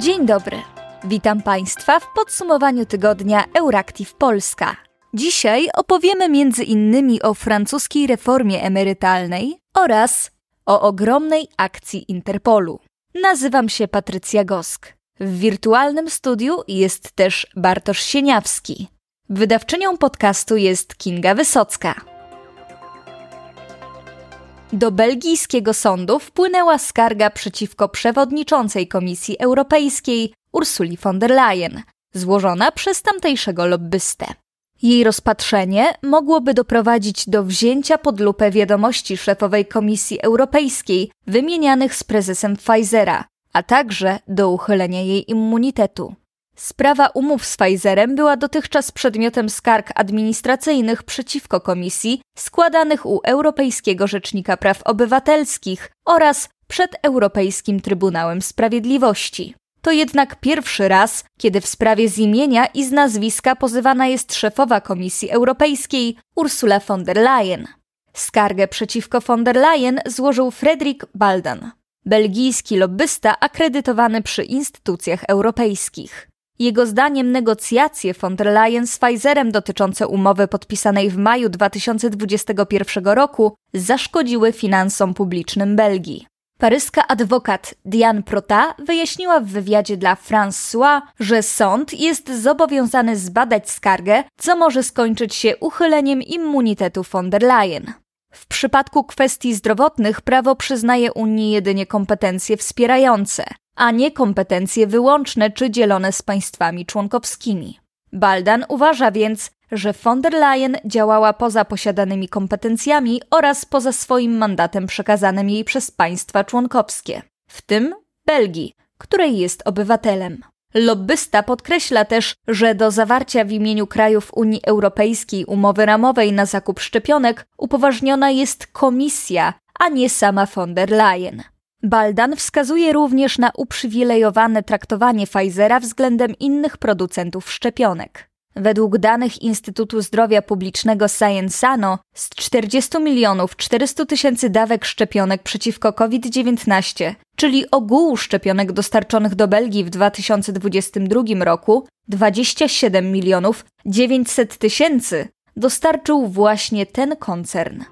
Dzień dobry. Witam Państwa w podsumowaniu tygodnia Euractiv Polska. Dzisiaj opowiemy między innymi o francuskiej reformie emerytalnej oraz o ogromnej akcji Interpolu. Nazywam się Patrycja Gosk. W wirtualnym studiu jest też Bartosz Sieniawski. Wydawczynią podcastu jest Kinga Wysocka. Do belgijskiego sądu wpłynęła skarga przeciwko przewodniczącej Komisji Europejskiej Ursuli von der Leyen, złożona przez tamtejszego lobbystę. Jej rozpatrzenie mogłoby doprowadzić do wzięcia pod lupę wiadomości szefowej Komisji Europejskiej wymienianych z prezesem Pfizera, a także do uchylenia jej immunitetu. Sprawa umów z Pfizerem była dotychczas przedmiotem skarg administracyjnych przeciwko komisji składanych u Europejskiego Rzecznika Praw Obywatelskich oraz przed Europejskim Trybunałem Sprawiedliwości. To jednak pierwszy raz, kiedy w sprawie z imienia i z nazwiska pozywana jest szefowa Komisji Europejskiej Ursula von der Leyen. Skargę przeciwko von der Leyen złożył Fredrik Baldan, belgijski lobbysta akredytowany przy instytucjach europejskich. Jego zdaniem negocjacje von der Leyen z Pfizerem dotyczące umowy podpisanej w maju 2021 roku zaszkodziły finansom publicznym Belgii. Paryska adwokat Diane Prota wyjaśniła w wywiadzie dla François, że sąd jest zobowiązany zbadać skargę, co może skończyć się uchyleniem immunitetu von der Leyen. W przypadku kwestii zdrowotnych prawo przyznaje Unii jedynie kompetencje wspierające, a nie kompetencje wyłączne czy dzielone z państwami członkowskimi. Baldan uważa więc, że von der Leyen działała poza posiadanymi kompetencjami oraz poza swoim mandatem przekazanym jej przez państwa członkowskie, w tym Belgii, której jest obywatelem. Lobbysta podkreśla też, że do zawarcia w imieniu krajów Unii Europejskiej umowy ramowej na zakup szczepionek upoważniona jest komisja, a nie sama von der Leyen. Baldan wskazuje również na uprzywilejowane traktowanie Pfizera względem innych producentów szczepionek. Według danych Instytutu Zdrowia Publicznego Sciensano z 40 milionów 400 tysięcy dawek szczepionek przeciwko COVID-19, czyli ogółu szczepionek dostarczonych do Belgii w 2022 roku, 27 milionów 900 tysięcy dostarczył właśnie ten koncern.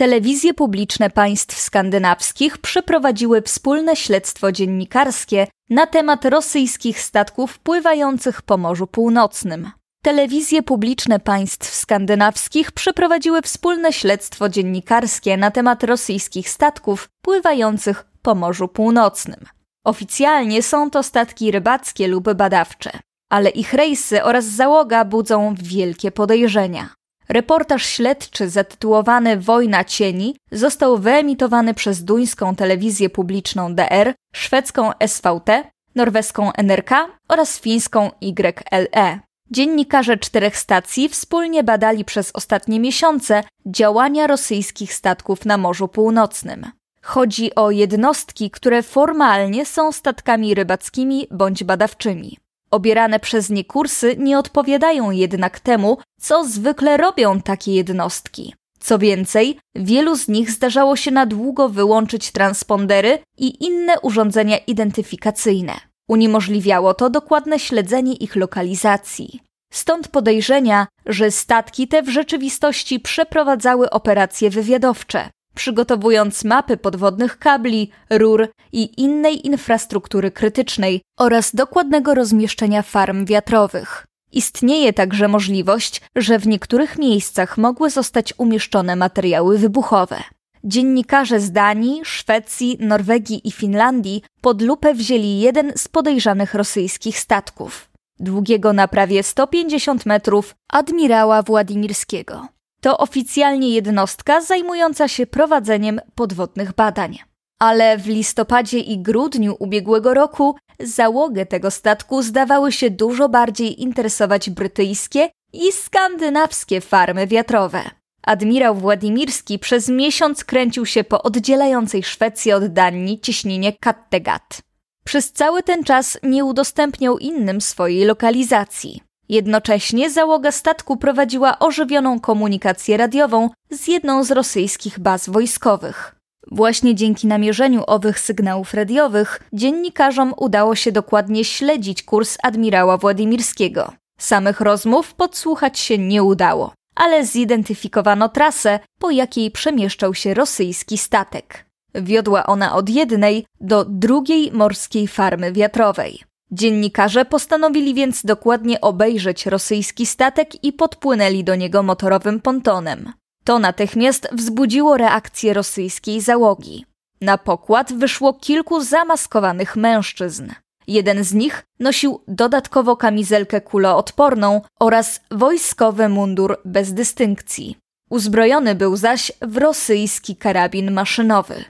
Telewizje publiczne państw skandynawskich przeprowadziły wspólne śledztwo dziennikarskie na temat rosyjskich statków pływających po Morzu Północnym. Telewizje publiczne państw skandynawskich przeprowadziły wspólne śledztwo dziennikarskie na temat rosyjskich statków pływających po Morzu Północnym. Oficjalnie są to statki rybackie lub badawcze, ale ich rejsy oraz załoga budzą wielkie podejrzenia. Reportaż śledczy zatytułowany Wojna cieni został wyemitowany przez duńską telewizję publiczną DR, szwedzką SVT, norweską NRK oraz fińską YLE. Dziennikarze czterech stacji wspólnie badali przez ostatnie miesiące działania rosyjskich statków na Morzu Północnym. Chodzi o jednostki, które formalnie są statkami rybackimi bądź badawczymi. Obierane przez nie kursy nie odpowiadają jednak temu, co zwykle robią takie jednostki. Co więcej, wielu z nich zdarzało się na długo wyłączyć transpondery i inne urządzenia identyfikacyjne. Uniemożliwiało to dokładne śledzenie ich lokalizacji. Stąd podejrzenia, że statki te w rzeczywistości przeprowadzały operacje wywiadowcze, przygotowując mapy podwodnych kabli, rur i innej infrastruktury krytycznej oraz dokładnego rozmieszczenia farm wiatrowych. Istnieje także możliwość, że w niektórych miejscach mogły zostać umieszczone materiały wybuchowe. Dziennikarze z Danii, Szwecji, Norwegii i Finlandii pod lupę wzięli jeden z podejrzanych rosyjskich statków, długiego na prawie 150 metrów, admirała Władimirskiego. To oficjalnie jednostka zajmująca się prowadzeniem podwodnych badań. Ale w listopadzie i grudniu ubiegłego roku załogę tego statku zdawały się dużo bardziej interesować brytyjskie i skandynawskie farmy wiatrowe. Admirał Władimirski przez miesiąc kręcił się po oddzielającej Szwecję od Danii cieśninie Kattegat. Przez cały ten czas nie udostępniał innym swojej lokalizacji. Jednocześnie załoga statku prowadziła ożywioną komunikację radiową z jedną z rosyjskich baz wojskowych. Właśnie dzięki namierzeniu owych sygnałów radiowych dziennikarzom udało się dokładnie śledzić kurs admirała Władimirskiego. Samych rozmów podsłuchać się nie udało, ale zidentyfikowano trasę, po jakiej przemieszczał się rosyjski statek. Wiodła ona od jednej do drugiej morskiej farmy wiatrowej. Dziennikarze postanowili więc dokładnie obejrzeć rosyjski statek i podpłynęli do niego motorowym pontonem. To natychmiast wzbudziło reakcję rosyjskiej załogi. Na pokład wyszło kilku zamaskowanych mężczyzn. Jeden z nich nosił dodatkowo kamizelkę kuloodporną oraz wojskowy mundur bez dystynkcji. Uzbrojony był zaś w rosyjski karabin maszynowy.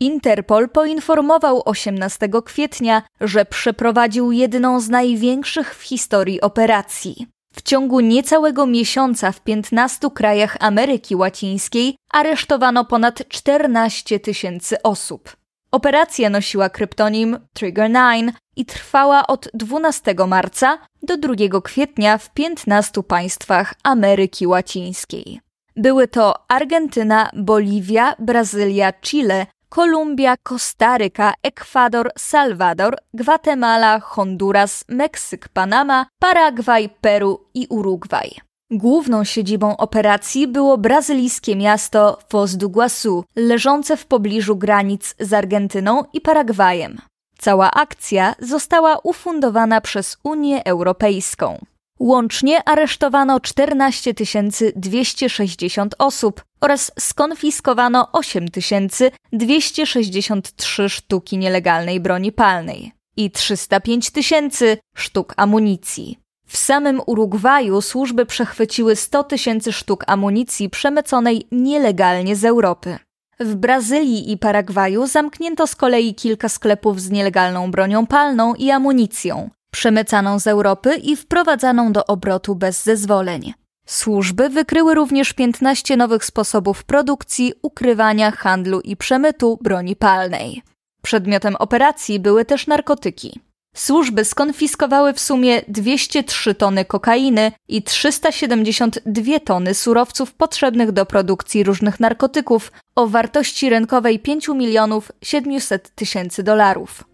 Interpol poinformował 18 kwietnia, że przeprowadził jedną z największych w historii operacji. W ciągu niecałego miesiąca w 15 krajach Ameryki Łacińskiej aresztowano ponad 14 tysięcy osób. Operacja nosiła kryptonim Trigger 9 i trwała od 12 marca do 2 kwietnia w 15 państwach Ameryki Łacińskiej. Były to Argentyna, Boliwia, Brazylia, Chile, Kolumbia, Kostaryka, Ekwador, Salwador, Gwatemala, Honduras, Meksyk, Panama, Paragwaj, Peru i Urugwaj. Główną siedzibą operacji było brazylijskie miasto Foz do Iguaçu, leżące w pobliżu granic z Argentyną i Paragwajem. Cała akcja została ufundowana przez Unię Europejską. Łącznie aresztowano 14 260 osób oraz skonfiskowano 8 263 sztuki nielegalnej broni palnej i 305 tysięcy sztuk amunicji. W samym Urugwaju służby przechwyciły 100 tysięcy sztuk amunicji przemyconej nielegalnie z Europy. W Brazylii i Paragwaju zamknięto z kolei kilka sklepów z nielegalną bronią palną i amunicją, przemycaną z Europy i wprowadzaną do obrotu bez zezwoleń. Służby wykryły również 15 nowych sposobów produkcji, ukrywania, handlu i przemytu broni palnej. Przedmiotem operacji były też narkotyki. Służby skonfiskowały w sumie 203 tony kokainy i 372 tony surowców potrzebnych do produkcji różnych narkotyków o wartości rynkowej 5 milionów 700 tysięcy dolarów.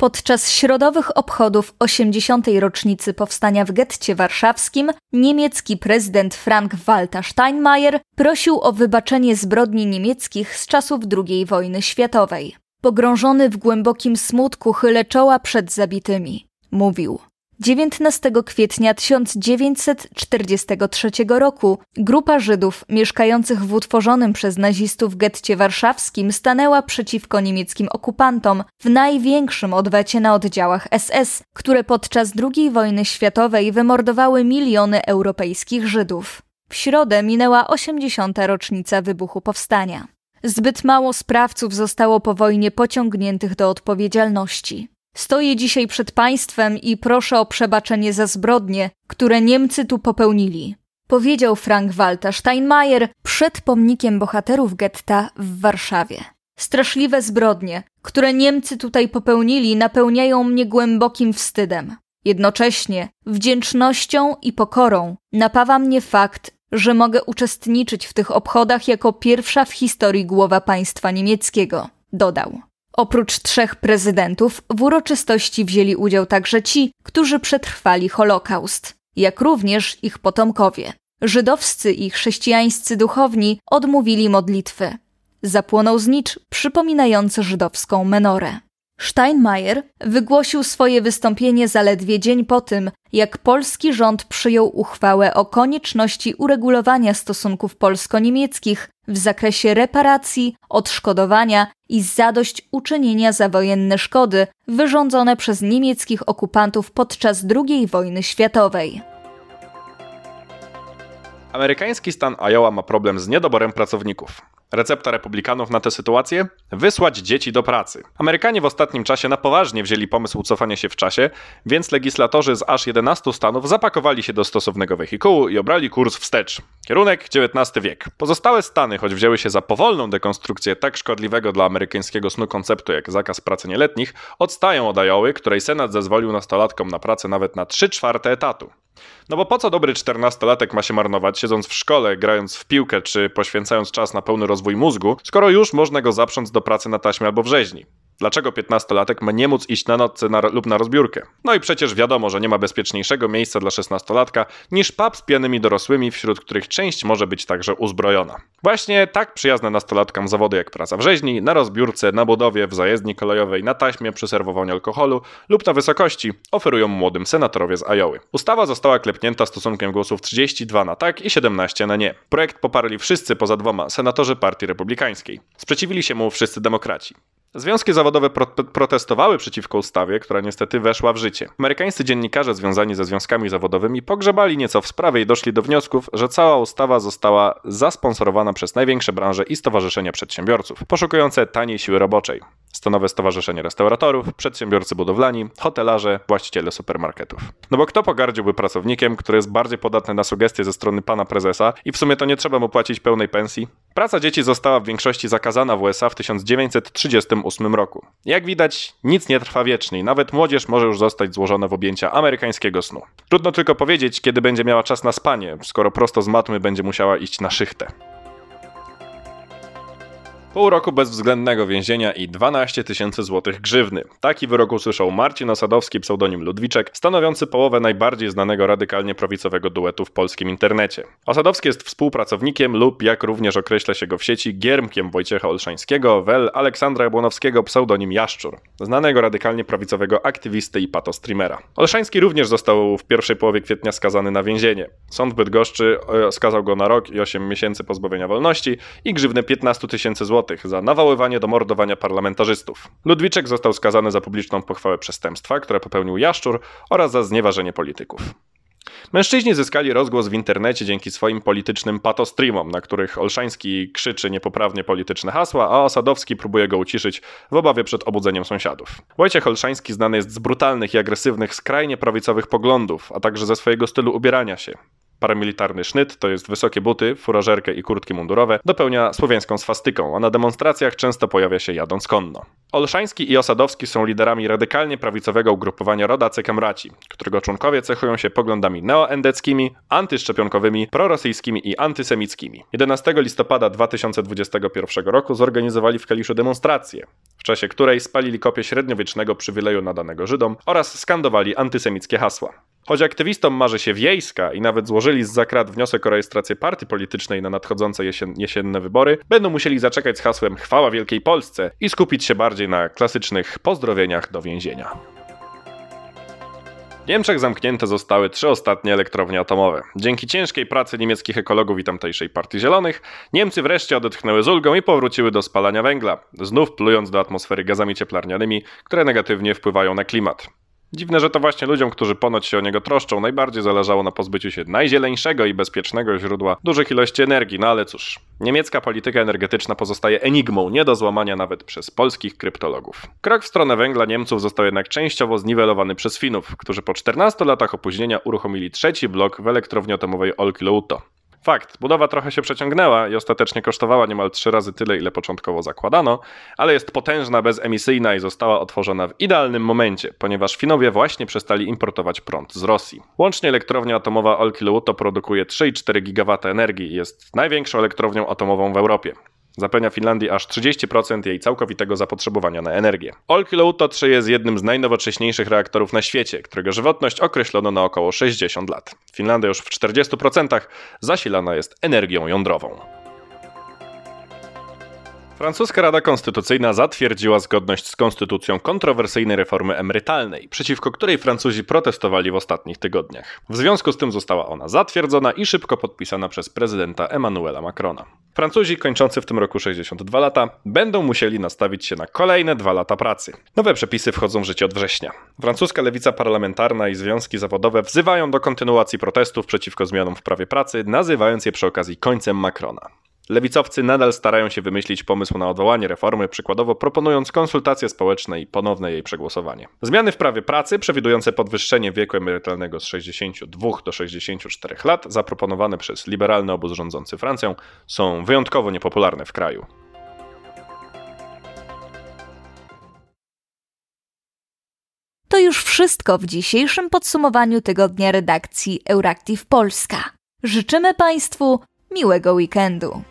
Podczas środowych obchodów 80. rocznicy powstania w getcie warszawskim niemiecki prezydent Frank-Walter Steinmeier prosił o wybaczenie zbrodni niemieckich z czasów II wojny światowej. Pogrążony w głębokim smutku chylę czoła przed zabitymi. Mówił: 19 kwietnia 1943 roku grupa Żydów mieszkających w utworzonym przez nazistów getcie warszawskim stanęła przeciwko niemieckim okupantom w największym odwecie na oddziałach SS, które podczas II wojny światowej wymordowały miliony europejskich Żydów. W środę minęła 80. rocznica wybuchu powstania. Zbyt mało sprawców zostało po wojnie pociągniętych do odpowiedzialności. Stoję dzisiaj przed państwem i proszę o przebaczenie za zbrodnie, które Niemcy tu popełnili. Powiedział Frank Walter Steinmeier przed pomnikiem bohaterów getta w Warszawie. Straszliwe zbrodnie, które Niemcy tutaj popełnili, napełniają mnie głębokim wstydem. Jednocześnie wdzięcznością i pokorą napawa mnie fakt, że mogę uczestniczyć w tych obchodach jako pierwsza w historii głowa państwa niemieckiego, dodał. Oprócz trzech prezydentów w uroczystości wzięli udział także ci, którzy przetrwali Holokaust, jak również ich potomkowie. Żydowscy i chrześcijańscy duchowni odmówili modlitwy. Zapłonął znicz przypominający żydowską menorę. Steinmeier wygłosił swoje wystąpienie zaledwie dzień po tym, jak polski rząd przyjął uchwałę o konieczności uregulowania stosunków polsko-niemieckich w zakresie reparacji, odszkodowania i zadośćuczynienia za wojenne szkody wyrządzone przez niemieckich okupantów podczas II wojny światowej. Amerykański stan Iowa ma problem z niedoborem pracowników. Recepta republikanów na tę sytuację? Wysłać dzieci do pracy. Amerykanie w ostatnim czasie na poważnie wzięli pomysł cofania się w czasie, więc legislatorzy z aż 11 stanów zapakowali się do stosownego wehikułu i obrali kurs wstecz. Kierunek XIX wiek. Pozostałe stany, choć wzięły się za powolną dekonstrukcję tak szkodliwego dla amerykańskiego snu konceptu jak zakaz pracy nieletnich, odstają od Iowy, której Senat zezwolił nastolatkom na pracę nawet na 3 czwarte etatu. No bo po co dobry czternastolatek ma się marnować, siedząc w szkole, grając w piłkę czy poświęcając czas na pełny rozwój mózgu, skoro już można go zaprząc do pracy na taśmie albo w rzeźni? Dlaczego 15-latek ma nie móc iść na nocce na, lub na rozbiórkę? No i przecież wiadomo, że nie ma bezpieczniejszego miejsca dla 16-latka niż pub z pijanymi dorosłymi, wśród których część może być także uzbrojona. Właśnie tak przyjazne nastolatkom zawody jak praca w rzeźni, na rozbiórce, na budowie, w zajezdni kolejowej, na taśmie przy serwowaniu alkoholu lub na wysokości oferują młodym senatorowie z Ajoły. Ustawa została klepnięta stosunkiem głosów 32 na tak i 17 na nie. Projekt poparli wszyscy poza dwoma senatorzy Partii Republikańskiej. Sprzeciwili się mu wszyscy demokraci. Związki zawodowe pro protestowały przeciwko ustawie, która niestety weszła w życie. Amerykańscy dziennikarze związani ze związkami zawodowymi pogrzebali nieco w sprawie i doszli do wniosków, że cała ustawa została zasponsorowana przez największe branże i stowarzyszenia przedsiębiorców, poszukujące taniej siły roboczej. Stanowe Stowarzyszenie Restauratorów, przedsiębiorcy budowlani, hotelarze, właściciele supermarketów. No bo kto pogardziłby pracownikiem, który jest bardziej podatny na sugestie ze strony pana prezesa i w sumie to nie trzeba mu płacić pełnej pensji? Praca dzieci została w większości zakazana w USA w 1938 roku. Jak widać, nic nie trwa wiecznie i nawet młodzież może już zostać złożona w objęcia amerykańskiego snu. Trudno tylko powiedzieć, kiedy będzie miała czas na spanie, skoro prosto z matmy będzie musiała iść na szychtę. Pół roku bezwzględnego więzienia i 12 tysięcy złotych grzywny. Taki wyrok usłyszał Marcin Osadowski, pseudonim Ludwiczek, stanowiący połowę najbardziej znanego radykalnie prawicowego duetu w polskim internecie. Osadowski jest współpracownikiem lub, jak również określa się go w sieci, giermkiem Wojciecha Olszańskiego, wel Aleksandra Jabłonowskiego, pseudonim Jaszczur, znanego radykalnie prawicowego aktywisty i patostreamera. Olszański również został w pierwszej połowie kwietnia skazany na więzienie. Sąd Bydgoszczy e, skazał go na rok i 8 miesięcy pozbawienia wolności i grzywnę 15 tysięcy złotych za nawoływanie do mordowania parlamentarzystów. Ludwiczek został skazany za publiczną pochwałę przestępstwa, które popełnił Jaszczur oraz za znieważenie polityków. Mężczyźni zyskali rozgłos w internecie dzięki swoim politycznym patostreamom, na których Olszański krzyczy niepoprawnie polityczne hasła, a Osadowski próbuje go uciszyć w obawie przed obudzeniem sąsiadów. Wojciech Olszański znany jest z brutalnych i agresywnych, skrajnie prawicowych poglądów, a także ze swojego stylu ubierania się. Paramilitarny sznyt, to jest wysokie buty, furażerkę i kurtki mundurowe, dopełnia słowiańską swastyką, a na demonstracjach często pojawia się jadąc konno. Olszański i Osadowski są liderami radykalnie prawicowego ugrupowania Rodacy Kamraci, którego członkowie cechują się poglądami neoendeckimi, antyszczepionkowymi, prorosyjskimi i antysemickimi. 11 listopada 2021 roku zorganizowali w Kaliszu demonstrację, w czasie której spalili kopię średniowiecznego przywileju nadanego Żydom oraz skandowali antysemickie hasła. Choć aktywistom marzy się wiejska i nawet złożyli z zakrat wniosek o rejestrację partii politycznej na nadchodzące jesien jesienne wybory, będą musieli zaczekać z hasłem Chwała Wielkiej Polsce i skupić się bardziej na klasycznych pozdrowieniach do więzienia. W Niemczech zamknięte zostały trzy ostatnie elektrownie atomowe. Dzięki ciężkiej pracy niemieckich ekologów i tamtejszej Partii Zielonych, Niemcy wreszcie odetchnęły z ulgą i powróciły do spalania węgla, znów plując do atmosfery gazami cieplarnianymi, które negatywnie wpływają na klimat. Dziwne, że to właśnie ludziom, którzy ponoć się o niego troszczą, najbardziej zależało na pozbyciu się najzieleńszego i bezpiecznego źródła dużych ilości energii, no ale cóż, niemiecka polityka energetyczna pozostaje enigmą, nie do złamania nawet przez polskich kryptologów. Krok w stronę węgla Niemców został jednak częściowo zniwelowany przez Finów, którzy po 14 latach opóźnienia uruchomili trzeci blok w elektrowni atomowej Olkilouto. Fakt, budowa trochę się przeciągnęła i ostatecznie kosztowała niemal trzy razy tyle, ile początkowo zakładano, ale jest potężna, bezemisyjna i została otworzona w idealnym momencie, ponieważ Finowie właśnie przestali importować prąd z Rosji. Łącznie elektrownia atomowa Olkiluoto produkuje 3,4 GW energii i jest największą elektrownią atomową w Europie. Zapewnia Finlandii aż 30% jej całkowitego zapotrzebowania na energię. Olkilouto 3 jest jednym z najnowocześniejszych reaktorów na świecie, którego żywotność określono na około 60 lat. Finlandia już w 40% zasilana jest energią jądrową. Francuska Rada Konstytucyjna zatwierdziła zgodność z konstytucją kontrowersyjnej reformy emerytalnej, przeciwko której Francuzi protestowali w ostatnich tygodniach. W związku z tym została ona zatwierdzona i szybko podpisana przez prezydenta Emmanuela Macrona. Francuzi kończący w tym roku 62 lata będą musieli nastawić się na kolejne dwa lata pracy. Nowe przepisy wchodzą w życie od września. Francuska lewica parlamentarna i związki zawodowe wzywają do kontynuacji protestów przeciwko zmianom w prawie pracy, nazywając je przy okazji końcem Macrona. Lewicowcy nadal starają się wymyślić pomysł na odwołanie reformy, przykładowo proponując konsultacje społeczne i ponowne jej przegłosowanie. Zmiany w prawie pracy, przewidujące podwyższenie wieku emerytalnego z 62 do 64 lat, zaproponowane przez liberalny obóz rządzący Francją, są wyjątkowo niepopularne w kraju. już wszystko w dzisiejszym podsumowaniu tygodnia redakcji Euractiv Polska. Życzymy Państwu miłego weekendu.